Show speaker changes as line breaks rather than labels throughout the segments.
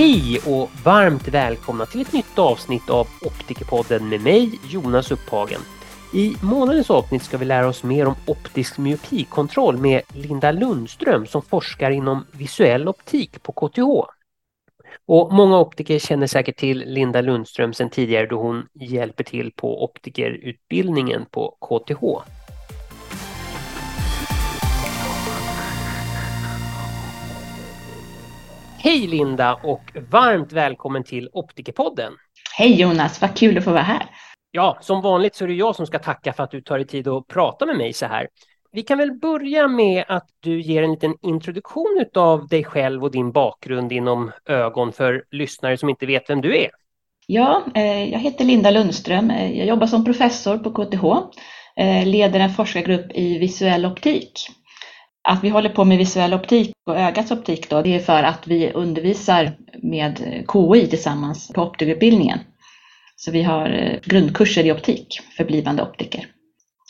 Hej och varmt välkomna till ett nytt avsnitt av Optikerpodden med mig, Jonas Upphagen. I månadens avsnitt ska vi lära oss mer om optisk myopikontroll med Linda Lundström som forskar inom visuell optik på KTH. Och många optiker känner säkert till Linda Lundström sedan tidigare då hon hjälper till på optikerutbildningen på KTH. Hej Linda och varmt välkommen till Optikerpodden.
Hej Jonas, vad kul att få vara här.
Ja, som vanligt så är det jag som ska tacka för att du tar dig tid att prata med mig så här. Vi kan väl börja med att du ger en liten introduktion av dig själv och din bakgrund inom ögon för lyssnare som inte vet vem du är.
Ja, eh, jag heter Linda Lundström. Eh, jag jobbar som professor på KTH, eh, leder en forskargrupp i visuell optik. Att vi håller på med visuell optik och ögats optik då, det är för att vi undervisar med KI tillsammans på optikerutbildningen. Så vi har eh, grundkurser i optik för blivande optiker.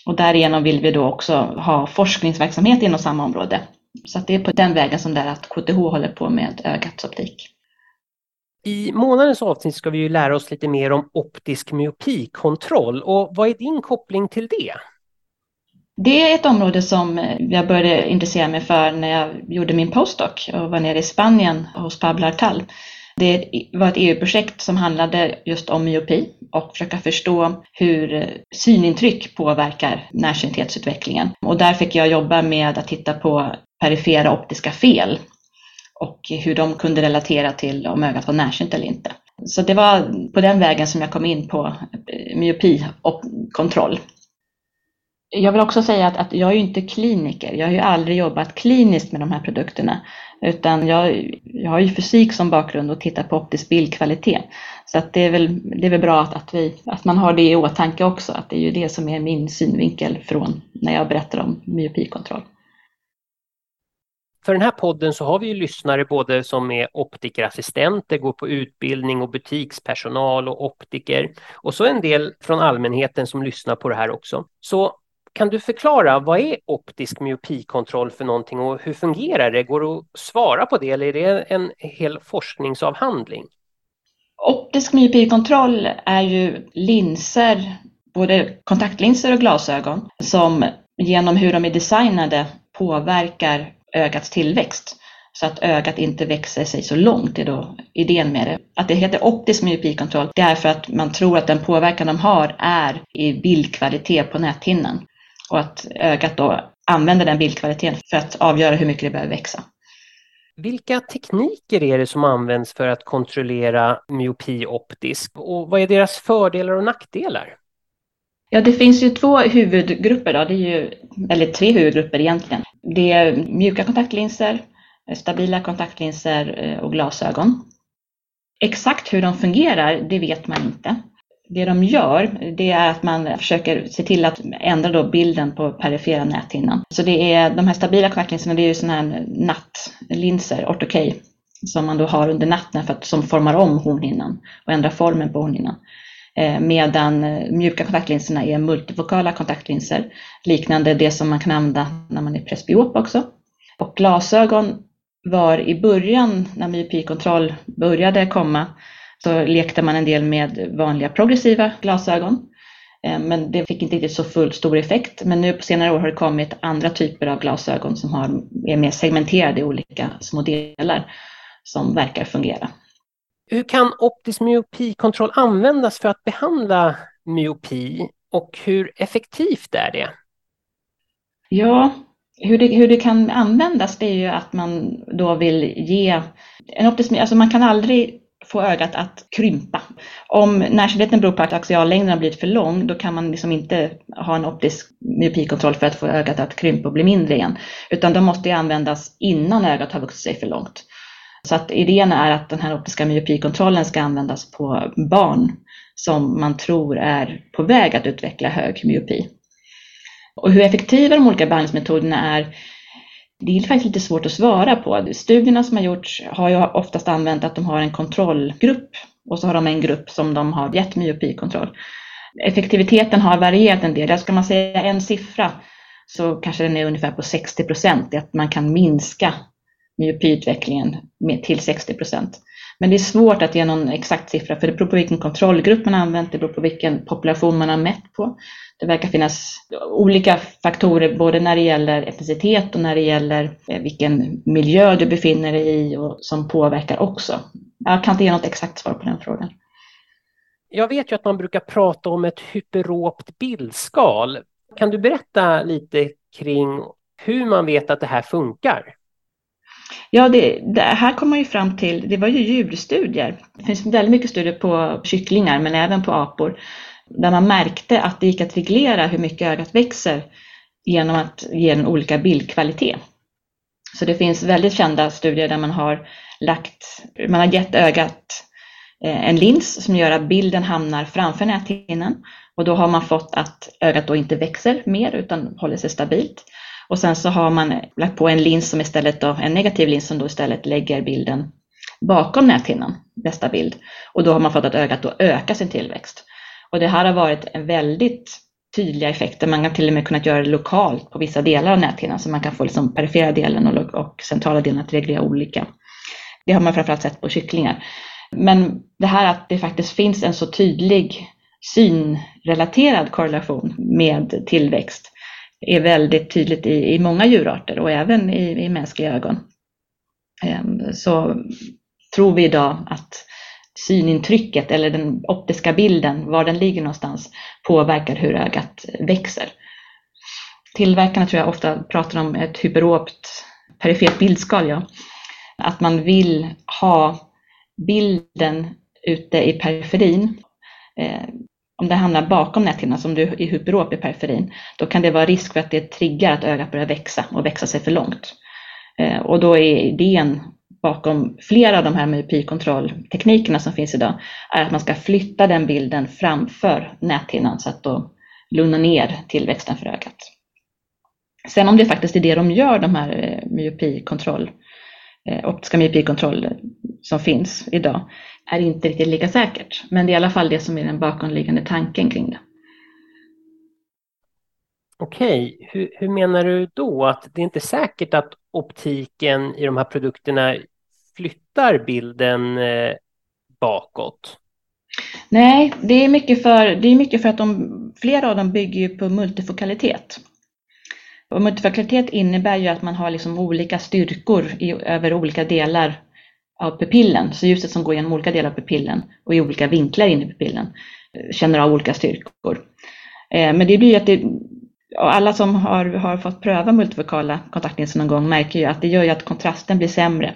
Och därigenom vill vi då också ha forskningsverksamhet inom samma område. Så det är på den vägen som det är att KTH håller på med ögats optik.
I månadens avsnitt ska vi ju lära oss lite mer om optisk myopikontroll och vad är din koppling till det?
Det är ett område som eh, jag började intressera mig för när jag gjorde min postdoc och var nere i Spanien hos Pablo Artal. Det var ett EU-projekt som handlade just om myopi och försöka förstå hur eh, synintryck påverkar närsyntetsutvecklingen. Och där fick jag jobba med att titta på perifera optiska fel och hur de kunde relatera till om ögat var närsynt eller inte. Så det var på den vägen som jag kom in på eh, myopi och kontroll. Jag vill också säga att, att, jag är ju inte kliniker. Jag har ju aldrig jobbat kliniskt med de här produkterna. Utan jag, jag har ju fysik som bakgrund och tittar på optisk bildkvalitet. Så att det, är väl, det är väl bra att, att, vi, att man har det i åtanke också. Att det är ju det som är min synvinkel från när jag berättar om myopikontroll.
För den här podden så har vi ju lyssnare både som är optikerassistenter, går på utbildning och butikspersonal och optiker och så en del från allmänheten som lyssnar på det här också. Så kan du förklara vad är optisk myopikontroll för någonting och hur fungerar det? Går det att svara på det eller är det en hel forskningsavhandling?
Optisk myopikontroll är ju linser, både kontaktlinser och glasögon, som genom hur de är designade påverkar ögats tillväxt så att ögat inte växer sig så långt är då idén med det. Att det heter optisk myopikontroll, det är för att man tror att den påverkan de har är i bildkvalitet på näthinnan och att ögat då använder den bildkvaliteten för att avgöra hur mycket det behöver växa.
Vilka tekniker är det som används för att kontrollera myopi optiskt och vad är deras fördelar och nackdelar?
Ja, det finns ju två huvudgrupper, då. Det är ju, eller tre huvudgrupper egentligen. Det är mjuka kontaktlinser, stabila kontaktlinser eh, och glasögon. Exakt hur de fungerar, det vet man inte. Det de gör, det är att man försöker se till att ändra då bilden på perifera näthinnan. Så det är de här stabila kontaktlinserna, det är ju sådana här nattlinser, ortokej, som man då har under natten för att, som formar om hornhinnan och ändrar formen på hornhinnan. Eh, medan eh, mjuka kontaktlinserna är multivokala kontaktlinser, liknande det som man kan använda när man är presbyop också. Och glasögon var i början, när myopikontroll började komma, så lekte man en del med vanliga progressiva glasögon. Eh, men det fick inte riktigt så full stor effekt. Men nu på senare år har det kommit andra typer av glasögon som har, är mer segmenterade i olika små delar som verkar fungera.
Hur kan optisk myopikontroll användas för att behandla myopi och hur effektivt är det?
Ja, hur det, hur det kan användas det är ju att man då vill ge en optisk, alltså man kan aldrig få ögat att krympa. Om närsynligheten beror på att axiallängden har blivit för lång, då kan man liksom inte ha en optisk myopikontroll för att få ögat att krympa och bli mindre igen. Utan de måste användas innan ögat har vuxit sig för långt. Så att idén är att den här optiska myopikontrollen ska användas på barn som man tror är på väg att utveckla hög myopi. Och hur effektiva de olika behandlingsmetoderna är, det är faktiskt lite svårt att svara på. Studierna som har gjorts har ju oftast använt att de har en kontrollgrupp och så har de en grupp som de har gett myopikontroll. Effektiviteten har varierat en del. Ska man säga en siffra så kanske den är ungefär på 60 procent, att man kan minska myopiutvecklingen till 60 procent. Men det är svårt att ge någon exakt siffra för det beror på vilken kontrollgrupp man har använt, det beror på vilken population man har mätt på. Det verkar finnas olika faktorer både när det gäller etnicitet och när det gäller eh, vilken miljö du befinner dig i och som påverkar också. Jag kan inte ge något exakt svar på den frågan.
Jag vet ju att man brukar prata om ett hyperopt bildskal. Kan du berätta lite kring hur man vet att det här funkar?
Ja, det, det, här kom man ju fram till, det var ju djurstudier. Det finns väldigt mycket studier på kycklingar men även på apor där man märkte att det gick att reglera hur mycket ögat växer genom att ge den olika bildkvalitet. Så det finns väldigt kända studier där man har lagt, man har gett ögat eh, en lins som gör att bilden hamnar framför näthinnan och då har man fått att ögat då inte växer mer utan håller sig stabilt. Och sen så har man lagt på en lins som istället då, en negativ lins som då istället lägger bilden bakom näthinnan, nästa bild. Och då har man fått att ögat då ökar sin tillväxt. Och det här har varit en väldigt tydliga effekter. Man kan till och med kunnat göra det lokalt på vissa delar av näthinnan så man kan få liksom perifera delen och, och centrala delen att reglera olika. Det har man framförallt sett på kycklingar. Men det här att det faktiskt finns en så tydlig synrelaterad korrelation med tillväxt är väldigt tydligt i, i många djurarter och även i, i mänskliga ögon. Ehm, så tror vi idag att synintrycket eller den optiska bilden, var den ligger någonstans, påverkar hur ögat växer. Tillverkarna tror jag ofta pratar om ett hyperopt perifert bildskal, ja. Att man vill ha bilden ute i periferin. Ehm, om det hamnar bakom näthinnan, som du är hyperop i periferin, då kan det vara risk för att det triggar att ögat börjar växa och växa sig för långt. Eh, och då är idén bakom flera av de här myopikontrollteknikerna som finns idag är att man ska flytta den bilden framför näthinnan så att då lugna ner tillväxten för ögat. Sen om det faktiskt är det de gör, de här eh, myopikontroll, eh, optiska myopikontroll som finns idag, är inte riktigt lika säkert. Men det är i alla fall det som är den bakomliggande tanken kring det.
Okej, hur, hur, menar du då att det är inte säkert att optiken i de här produkterna flyttar bilden eh, bakåt?
Nej, det är mycket för, det är mycket för att de, flera av dem bygger på multifokalitet. Och multifokalitet innebär ju att man har liksom olika styrkor i, över olika delar av pupillen. Så ljuset som går genom olika delar av pupillen och i olika vinklar in i pupillen eh, känner av olika styrkor. Eh, men det blir ju att det, alla som har, har fått pröva multifokala kontaktlinser någon gång märker ju att det gör ju att kontrasten blir sämre.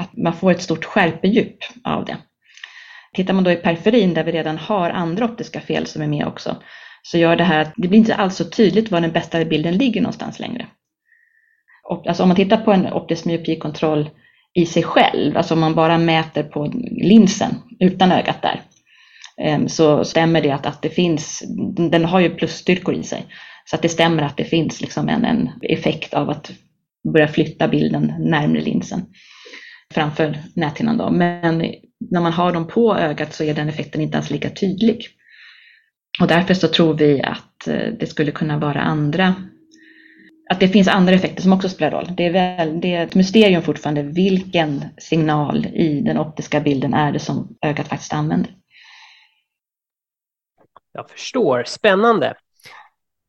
Att man får ett stort skärpedjup av det. Tittar man då i periferin där vi redan har andra optiska fel som är med också, så gör det här att det blir inte alls så tydligt var den bästa bilden ligger någonstans längre. Och, alltså om man tittar på en optisk myopikontroll i sig själv, alltså om man bara mäter på linsen utan ögat där, ehm, så stämmer det att, att det finns, den har ju plusstyrkor i sig. Så att det stämmer att det finns liksom en, en effekt av att börja flytta bilden närmre linsen framför näthinnan. Då. Men när man har dem på ögat så är den effekten inte alls lika tydlig. Och därför så tror vi att eh, det skulle kunna vara andra att det finns andra effekter som också spelar roll. Det är, väl, det är ett mysterium fortfarande vilken signal i den optiska bilden är det som ögat faktiskt använder.
Jag förstår, spännande.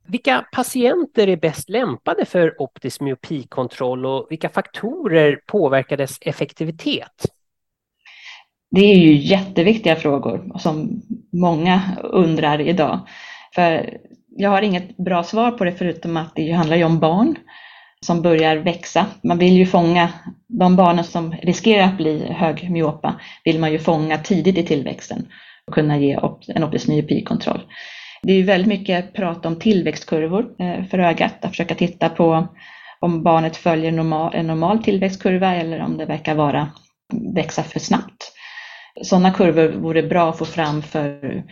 Vilka patienter är bäst lämpade för optisk myopikontroll och vilka faktorer påverkar dess effektivitet?
Det är ju jätteviktiga frågor som många undrar idag. För jag har inget bra svar på det förutom att det handlar ju om barn som börjar växa. Man vill ju fånga de barnen som riskerar att bli hög myopa, vill man ju fånga tidigt i tillväxten och kunna ge en optisk myopikontroll. Det är ju väldigt mycket prat om tillväxtkurvor eh, för ögat, att försöka titta på om barnet följer normal, en normal tillväxtkurva eller om det verkar vara växa för snabbt. Sådana kurvor vore bra att få fram för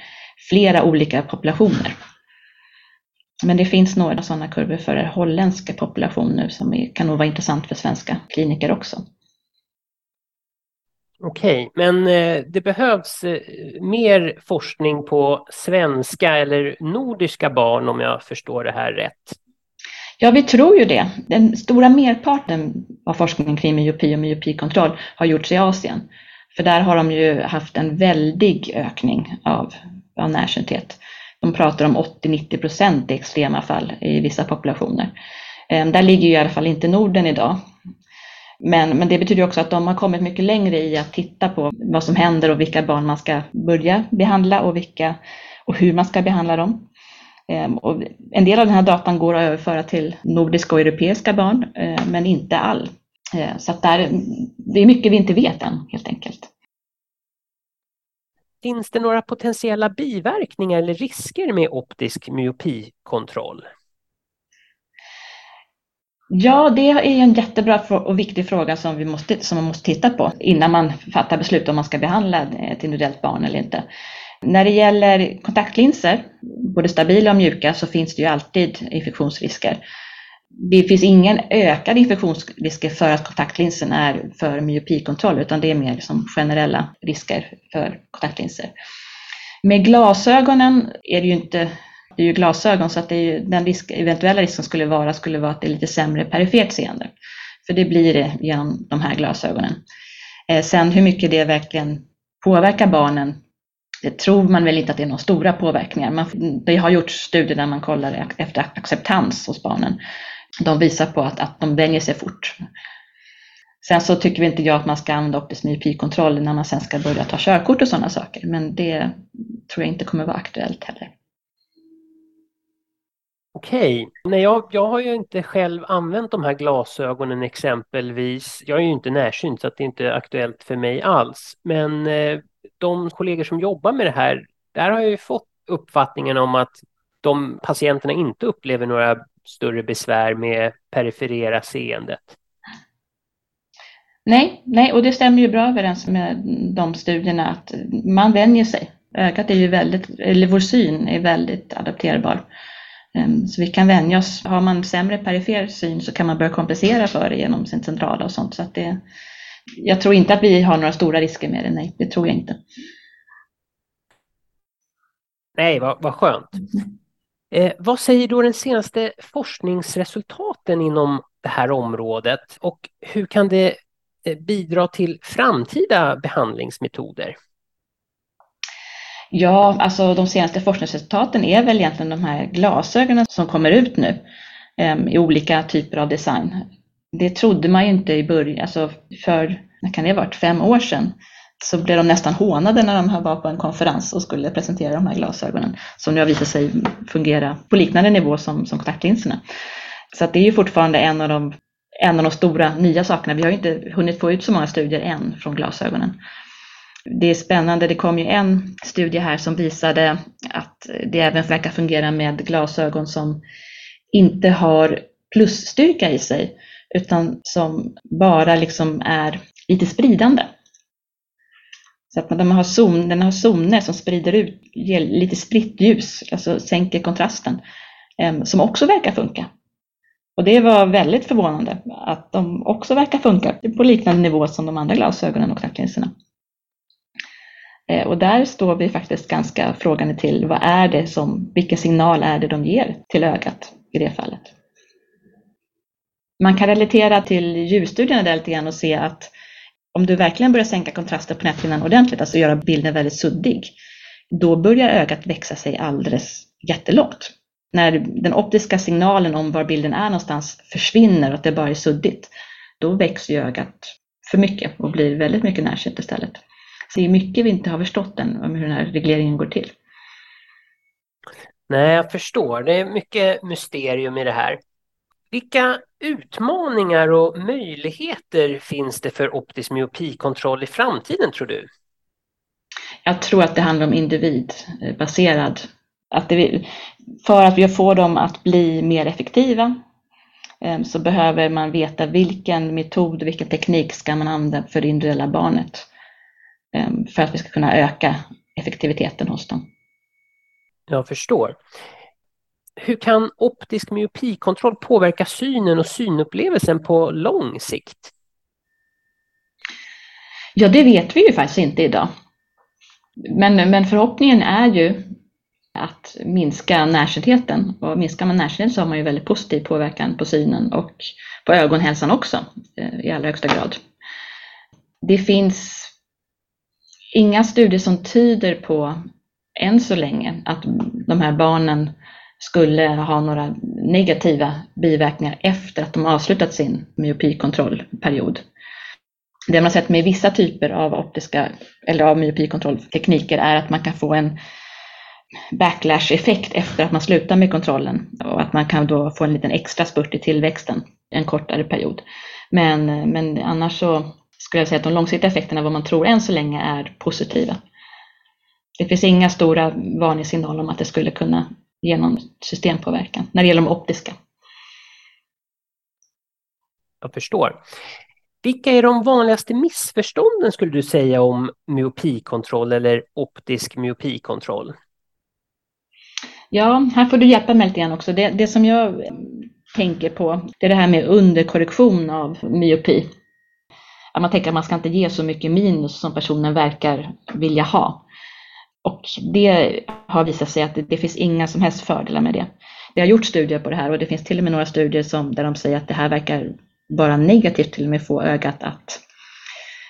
flera olika populationer. Men det finns några sådana kurvor för holländska populationer som kan nog vara intressant för svenska kliniker också.
Okej, men eh, det behövs eh, mer forskning på svenska eller nordiska barn om jag förstår det här rätt.
Ja, vi tror ju det. Den stora merparten av forskningen kring myopi och myopikontroll har gjorts i Asien. För där har de ju haft en väldig ökning av, av närsynthet. De pratar om 80-90 procent i extrema fall i vissa populationer. Ehm, där ligger ju i alla fall inte Norden idag. Men, men det betyder också att de har kommit mycket längre i att titta på vad som händer och vilka barn man ska börja behandla och, vilka, och hur man ska behandla dem. Ehm, och en del av den här datan går att överföra till nordiska och europeiska barn, eh, men inte all. Eh, så att där, det är mycket vi inte vet än, helt enkelt.
Finns det några potentiella biverkningar eller risker med optisk myopikontroll?
Ja, det är en jättebra och viktig fråga som, vi måste, som man måste titta på innan man fattar beslut om man ska behandla eh, ett individuellt barn eller inte. När det gäller kontaktlinser, både stabila och mjuka, så finns det ju alltid infektionsrisker. Det finns ingen ökad infektionsrisker för att kontaktlinsen är för myopikontroll, utan det är mer som generella risker för kontaktlinser. Med glasögonen är det ju inte det är ju glasögon så att det är ju, den risk, eventuella risken skulle vara, skulle vara att det är lite sämre perifert seende. För det blir det genom de här glasögonen. Eh, sen hur mycket det verkligen påverkar barnen, det tror man väl inte att det är några stora påverkningar. Man, det har gjorts studier där man kollar efter acceptans hos barnen. De visar på att, att de vänjer sig fort. Sen så tycker vi inte jag att man ska använda optisk myopikontroll när man sen ska börja ta körkort och sådana saker, men det tror jag inte kommer vara aktuellt heller.
Okej, okay. jag, jag har ju inte själv använt de här glasögonen exempelvis. Jag är ju inte närsynt så att det är inte aktuellt för mig alls. Men eh, de kollegor som jobbar med det här, där har jag ju fått uppfattningen om att de patienterna inte upplever några större besvär med periferera seendet.
Nej, nej, och det stämmer ju bra överens med de studierna att man vänjer sig. Ögat är ju väldigt, eller vår syn är väldigt adapterbar. Ehm, så vi kan vänja oss. Har man sämre perifer syn så kan man börja kompensera för det genom sin centrala och sånt. Så att det, jag tror inte att vi har några stora risker med det, nej, det tror jag inte.
Nej, vad, vad skönt. Eh, vad säger då den senaste forskningsresultaten inom det här området och hur kan det eh, bidra till framtida behandlingsmetoder?
Ja, alltså de senaste forskningsresultaten är väl egentligen de här glasögonen som kommer ut nu eh, i olika typer av design. Det trodde man ju inte i början, alltså för, när kan det ha varit, fem år sedan så blev de nästan hånade när de var på en konferens och skulle presentera de här glasögonen som nu har visat sig fungera på liknande nivå som, som kontaktlinserna. Så det är ju fortfarande en av, de, en av de stora nya sakerna. Vi har ju inte hunnit få ut så många studier än från glasögonen. Det är spännande, det kom ju en studie här som visade att det även verkar fungera med glasögon som inte har plusstyrka i sig, utan som bara liksom är lite spridande. Så att de har zon, den har zoner som sprider ut, ger lite spritt ljus, alltså sänker kontrasten, ehm, som också verkar funka. Och det var väldigt förvånande att de också verkar funka på liknande nivå som de andra glasögonen och kontaktlinserna. Eh, och där står vi faktiskt ganska frågande till vad är det som, vilken signal är det de ger till ögat i det fallet. Man kan relatera till ljusstudierna där lite grann och se att om du verkligen börjar sänka kontrasten på näthinnan ordentligt, alltså göra bilden väldigt suddig, då börjar ögat växa sig alldeles jättelångt. När den optiska signalen om var bilden är någonstans försvinner och att det bara är suddigt, då växer ju ögat för mycket och blir väldigt mycket närsynt istället. Så det är mycket vi inte har förstått än om hur den här regleringen går till.
Nej, jag förstår. Det är mycket mysterium i det här. Vilka utmaningar och möjligheter finns det för optisk myopikontroll i framtiden tror du?
Jag tror att det handlar om individbaserad. Att det, för att vi får dem att bli mer effektiva eh, så behöver man veta vilken metod vilken teknik ska man använda för det individuella barnet. Ehm, för att vi ska kunna öka effektiviteten hos dem.
Jag förstår. Hur kan optisk myopikontroll påverka synen och synupplevelsen på lång sikt?
Ja, det vet vi ju faktiskt inte idag. Men, men förhoppningen är ju att minska närsyntheten. Och minskar man närsyntheten så har man ju väldigt positiv påverkan på synen och på ögonhälsan också eh, i allra högsta grad. Det finns inga studier som tyder på, än så länge, att de här barnen skulle ha några negativa biverkningar efter att de avslutat sin myopikontrollperiod. Det man har sett med vissa typer av optiska eller av myopikontrolltekniker är att man kan få en backlash-effekt efter att man slutar med kontrollen och att man kan då få en liten extra spurt i tillväxten en kortare period. Men, men annars så skulle jag säga att de långsiktiga effekterna, vad man tror än så länge, är positiva. Det finns inga stora varningssignaler om att det skulle kunna ge någon systempåverkan när det gäller de optiska.
Jag förstår. Vilka är de vanligaste missförstånden skulle du säga om myopikontroll eller optisk myopikontroll?
Ja, här får du hjälpa mig lite grann också. Det, det som jag tänker på, det är det här med underkorrektion av myopi. Att man tänker att man ska inte ge så mycket minus som personen verkar vilja ha. Och det har visat sig att det, det finns inga som helst fördelar med det. Det har gjort studier på det här och det finns till och med några studier som, där de säger att det här verkar vara negativt till och med få ögat att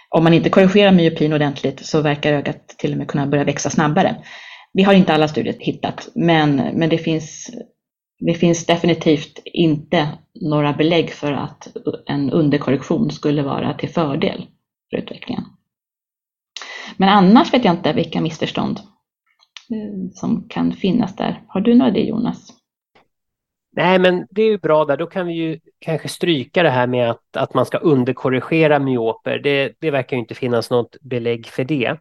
om man inte korrigerar myopin ordentligt så verkar ögat till och med kunna börja växa snabbare. Vi har inte alla studier hittat, men, men det, finns, det finns definitivt inte några belägg för att en underkorrektion skulle vara till fördel för utvecklingen. Men annars vet jag inte vilka missförstånd eh, som kan finnas där. Har du några det Jonas?
Nej, men det är ju bra där. Då kan vi ju kanske stryka det här med att, att man ska underkorrigera myoper. Det, det verkar ju inte finnas något belägg för det.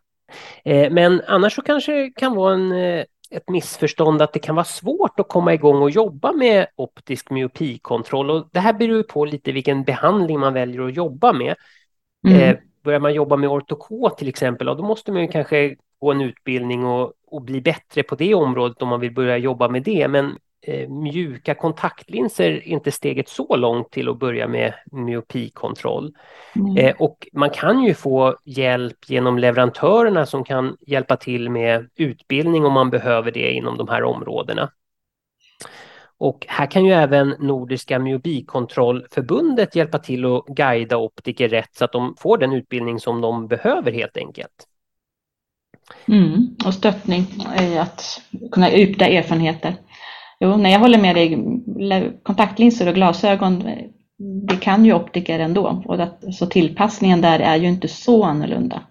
Eh, men annars så kanske det kan vara en, eh, ett missförstånd att det kan vara svårt att komma igång och jobba med optisk myopikontroll. Och det här beror på lite vilken behandling man väljer att jobba med. Mm. Eh, börjar man jobba med ortokå till exempel, då måste man kanske gå en utbildning och, och bli bättre på det området om man vill börja jobba med det. Men eh, mjuka kontaktlinser är inte steget så långt till att börja med myopikontroll. Mm. Eh, och man kan ju få hjälp genom leverantörerna som kan hjälpa till med utbildning om man behöver det inom de här områdena. Och här kan ju även Nordiska myobikontrollförbundet hjälpa till att guida optiker rätt så att de får den utbildning som de behöver helt enkelt.
Mm, och stöttning i att kunna yta erfarenheter. Jo, när jag håller med dig. Kontaktlinser och glasögon, eh, det kan ju optiker ändå. Och att, så tillpassningen där är ju inte så annorlunda.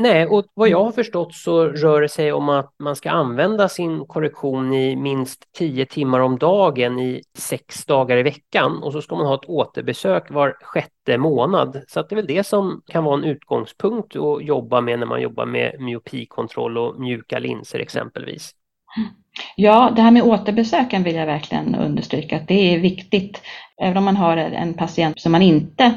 Nej, och vad jag har förstått så rör det sig om att man ska använda sin korrektion i minst tio timmar om dagen i sex dagar i veckan och så ska man ha ett återbesök var sjätte månad. Så det är väl det som kan vara en utgångspunkt att jobba med när man jobbar med myopikontroll och mjuka linser exempelvis.
Ja, det här med återbesöken vill jag verkligen understryka att det är viktigt. Även om man har en patient som man inte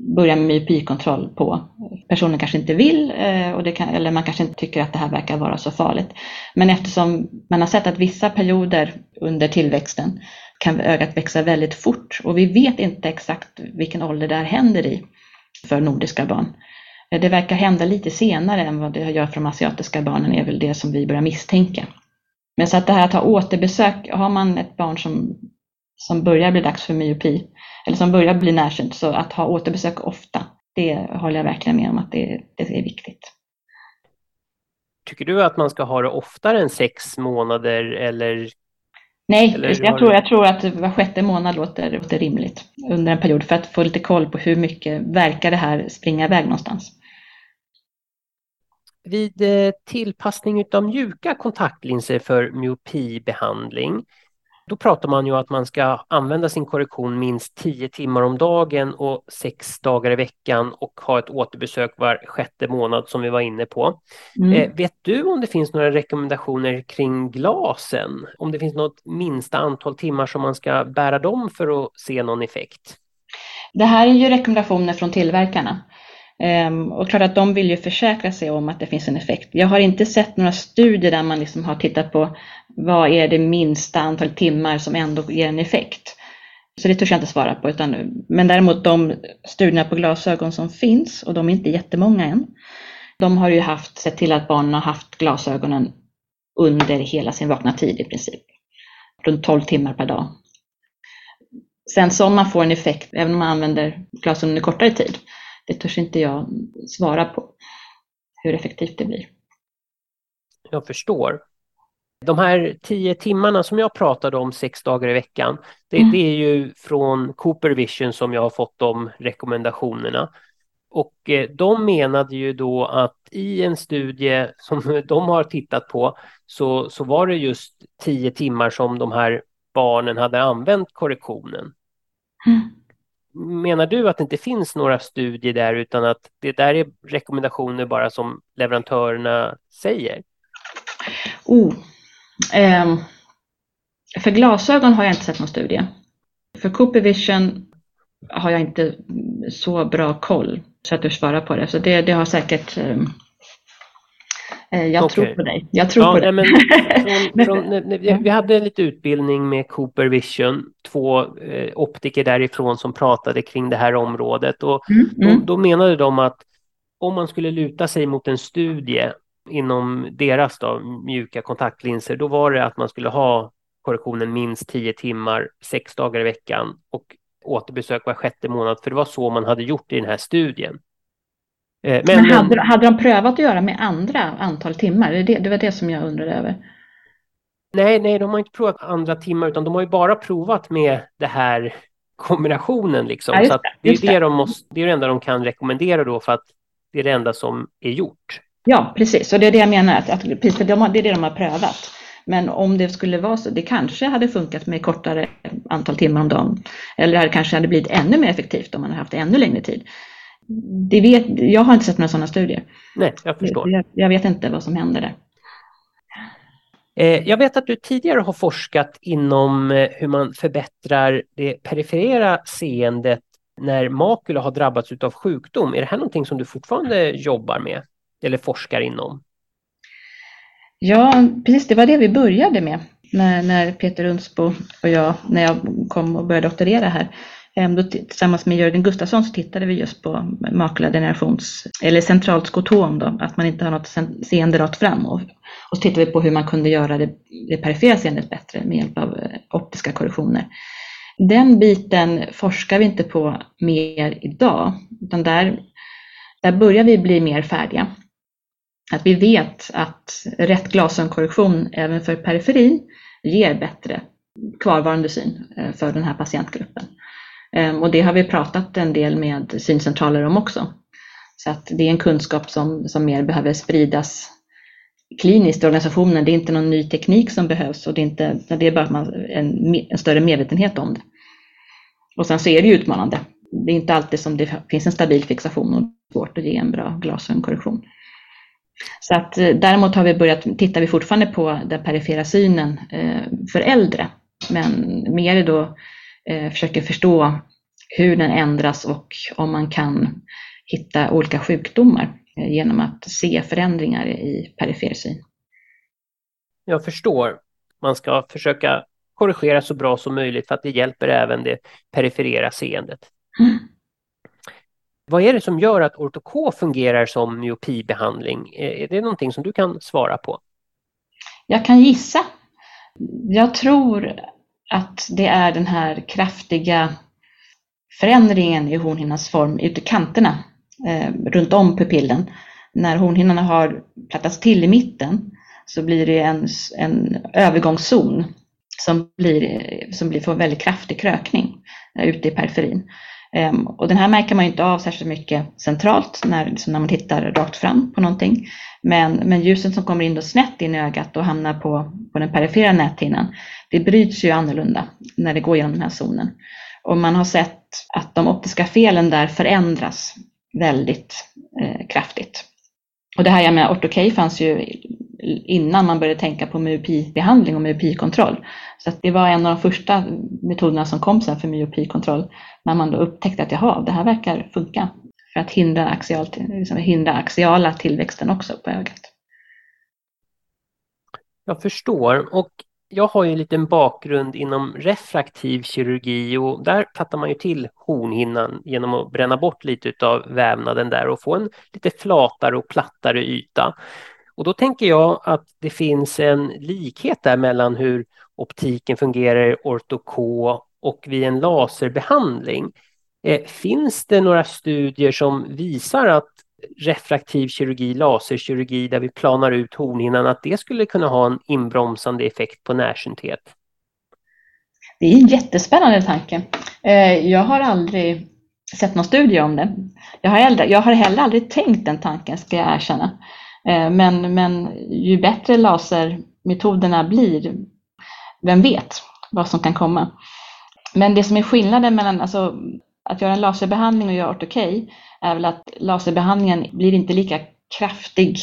börja med myopikontroll på. Personen kanske inte vill eh, och det kan, eller man kanske inte tycker att det här verkar vara så farligt. Men eftersom man har sett att vissa perioder under tillväxten kan ögat växa väldigt fort och vi vet inte exakt vilken ålder det här händer i för nordiska barn. Eh, det verkar hända lite senare än vad det gör för de asiatiska barnen är väl det som vi börjar misstänka. Men så att det här att ha återbesök, har man ett barn som, som börjar bli dags för myopi, eller som börjar bli närsynt, så att ha återbesök ofta, det håller jag verkligen med om att det, det är viktigt.
Tycker du att man ska ha det oftare än sex månader eller?
Nej, jag, tror, jag tror att var sjätte månad låter, låter rimligt under en period för att få lite koll på hur mycket verkar det här springa iväg någonstans.
Vid eh, tillpassning av mjuka kontaktlinser för myopibehandling då pratar man ju att man ska använda sin korrektion minst 10 timmar om dagen och sex dagar i veckan och ha ett återbesök var sjätte månad som vi var inne på. Mm. Eh, vet du om det finns några rekommendationer kring glasen? Om det finns något minsta antal timmar som man ska bära dem för att se någon effekt?
Det här är ju rekommendationer från tillverkarna. Um, och klart att de vill ju försäkra sig om att det finns en effekt. Jag har inte sett några studier där man liksom har tittat på vad är det minsta antal timmar som ändå ger en effekt. Så det törs jag inte svara på. Utan, men däremot de studierna på glasögon som finns, och de är inte jättemånga än, de har ju haft, sett till att barnen har haft glasögonen under hela sin vakna tid i princip. Runt 12 timmar per dag. Sen som man får en effekt, även om man använder glasögon under kortare tid, det törs inte jag svara på. hur effektivt det blir.
Jag förstår. De här tio timmarna som jag pratade om sex dagar i veckan, det, mm. det, är ju från Cooper Vision som jag har fått de rekommendationerna. Och eh, de menade ju då att i en studie som de har tittat på så, så var det just tio timmar som de här barnen hade använt korrektionen. Mm. Menar du att det inte finns några studier där utan att det där är rekommendationer bara som leverantörerna säger?
Oh, Eh, för glasögon har jag inte sett någon studie. För Cooper Vision har jag inte så bra koll så att du svarar på det. Så det, det har säkert eh, jag okay. tror på dig. Jag tror ja, på nej, men,
från, från, vi hade lite utbildning med Cooper Vision, två eh, optiker därifrån som pratade kring det här området. Och mm, mm. Då, då menade de att om man skulle luta sig mot en studie inom deras då, mjuka kontaktlinser, då var det att man skulle ha korrektionen minst 10 timmar, sex dagar i veckan och återbesök var sjätte månad, för det var så man hade gjort i den här studien.
Eh, men, men hade, hade de prövat att göra med andra antal timmar? Det, det var det som jag undrade över.
Nej, nej, de har inte provat andra timmar, utan de har ju bara provat med det här kombinationen. Liksom. Ja, så det, det, är det, de måste, det är det enda de kan rekommendera då, för att det är det enda som är gjort.
Ja, precis. Och det är det jag menar, att, att precis, för de, det är det de har prövat. Men om det skulle vara så, det kanske hade funkat med kortare antal timmar om dagen. Eller det kanske hade blivit ännu mer effektivt om man hade haft ännu längre tid. Det vet, jag har inte sett några sådana studier.
Nej, jag förstår.
Jag, jag vet inte vad som händer där.
Eh, jag vet att du tidigare har forskat inom eh, hur man förbättrar det perifera seendet när makula har drabbats av sjukdom. Är det här någonting som du fortfarande jobbar med? eller forskar inom?
Ja, precis, det var det vi började med när, när Peter Unsbo och jag, när jag kom och började doktorera här. Ehm, då, tillsammans med Jörgen Gustafsson så tittade vi just på makuladgenerations, eller centralt skotom då, att man inte har något seende rakt fram. Och, och så tittade vi på hur man kunde göra det, det perifera seendet bättre med hjälp av eh, optiska korrektioner. Den biten forskar vi inte på mer idag, utan där, där börjar vi bli mer färdiga att vi vet att rätt glasögonkorrektion även för periferin ger bättre kvarvarande syn eh, för den här patientgruppen. Ehm, och det har vi pratat en del med syncentraler om också. Så att det är en kunskap som, som mer behöver spridas kliniskt i organisationen. Det är inte någon ny teknik som behövs och det är, inte, det är bara en, en större medvetenhet om det. Och sen så är det ju utmanande. Det är inte alltid som det finns en stabil fixation och svårt att ge en bra glasögonkorrektion. Så att eh, däremot har vi börjat, tittar vi fortfarande på den perifera synen eh, för äldre, men mer då försöker förstå hur den ändras och om man kan hitta olika sjukdomar genom att se förändringar i perifer syn.
Jag förstår. Man ska försöka korrigera så bra som möjligt för att det hjälper även det perifera seendet. Mm. Vad är det som gör att ortokå fungerar som myopibehandling? Är det någonting som du kan svara på?
Jag kan gissa. Jag tror att det är den här kraftiga förändringen i hornhinnans form ute i kanterna eh, runt om pupillen. När hornhinnan har plattats till i mitten så blir det en, en övergångszon som, blir, som blir, får väldigt kraftig krökning eh, ute i periferin. Ehm, och den här märker man inte av särskilt mycket centralt när, liksom när man tittar rakt fram på någonting. Men, men ljuset som kommer in då snett in i ögat och hamnar på, på den perifera näthinnan, det bryts ju annorlunda när det går genom den här zonen. Och man har sett att de optiska felen där förändras väldigt eh, kraftigt. Och det här med ortokej fanns ju innan man började tänka på myopibehandling och myopikontroll. Så det var en av de första metoderna som kom sen för myopikontroll, när man då upptäckte att jaha, det här verkar funka för att hindra, axial, liksom hindra axiala tillväxten också på ögat.
Jag förstår. Och jag har ju en liten bakgrund inom refraktiv kirurgi och där plattar man ju till hornhinnan genom att bränna bort lite av vävnaden där och få en lite flatare och plattare yta. Och då tänker jag att det finns en likhet där mellan hur optiken fungerar i ortoko och vid en laserbehandling. Eh, finns det några studier som visar att refraktiv kirurgi, laserkirurgi där vi planar ut hornhinnan, att det skulle kunna ha en inbromsande effekt på närsynthet?
Det är en jättespännande tanke. Eh, jag har aldrig sett någon studie om det. Jag har, aldrig, jag har heller aldrig tänkt den tanken, ska jag erkänna. Eh, men, men ju bättre lasermetoderna blir, vem vet vad som kan komma. Men det som är skillnaden mellan alltså, att göra en laserbehandling och göra ortokej är väl att laserbehandlingen blir inte lika kraftig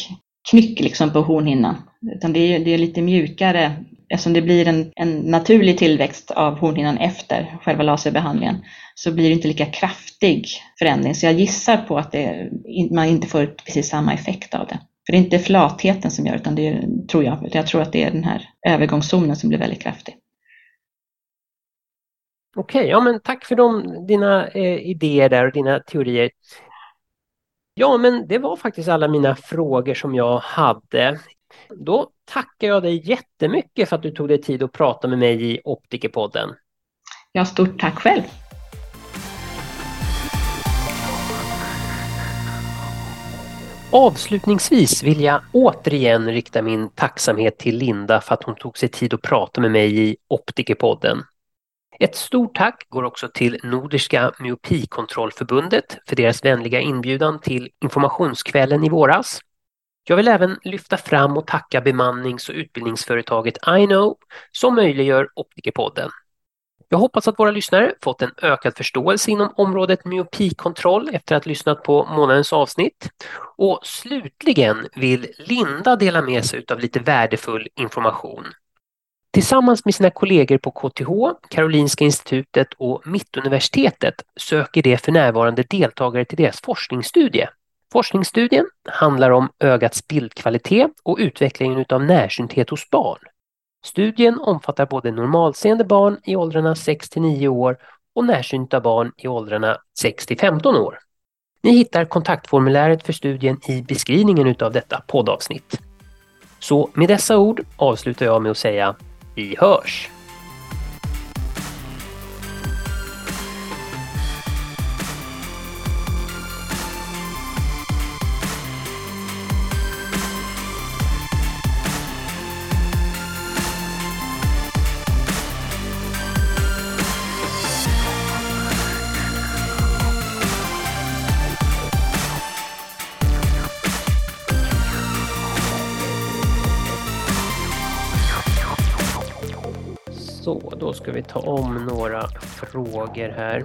knyck liksom på hornhinnan. Utan det är, det är lite mjukare eftersom det blir en, en naturlig tillväxt av hornhinnan efter själva laserbehandlingen så blir det inte lika kraftig förändring. Så jag gissar på att det, man inte får precis samma effekt av det. För det är inte flatheten som gör utan det är, tror jag, jag tror att det är den här övergångszonen som blir väldigt kraftig.
Okej, okay, ja men tack för de, dina eh, idéer där och dina teorier. Ja, men det var faktiskt alla mina frågor som jag hade. Då tackar jag dig jättemycket för att du tog dig tid att prata med mig i Optikerpodden.
Ja, stort tack själv.
Avslutningsvis vill jag återigen rikta min tacksamhet till Linda för att hon tog sig tid att prata med mig i Optikerpodden. Ett stort tack går också till Nordiska myopikontrollförbundet för deras vänliga inbjudan till informationskvällen i våras. Jag vill även lyfta fram och tacka bemannings och utbildningsföretaget iKnow som möjliggör Optikerpodden. Jag hoppas att våra lyssnare fått en ökad förståelse inom området myopikontroll efter att ha lyssnat på månadens avsnitt. Och slutligen vill Linda dela med sig av lite värdefull information. Tillsammans med sina kollegor på KTH, Karolinska institutet och Mittuniversitetet söker de för närvarande deltagare till deras forskningsstudie. Forskningsstudien handlar om ögats bildkvalitet och utvecklingen av närsynthet hos barn. Studien omfattar både normalseende barn i åldrarna 6 till 9 år och närsynta barn i åldrarna 6 till 15 år. Ni hittar kontaktformuläret för studien i beskrivningen av detta poddavsnitt. Så med dessa ord avslutar jag med att säga vi hörs! Ska vi ta om några frågor här.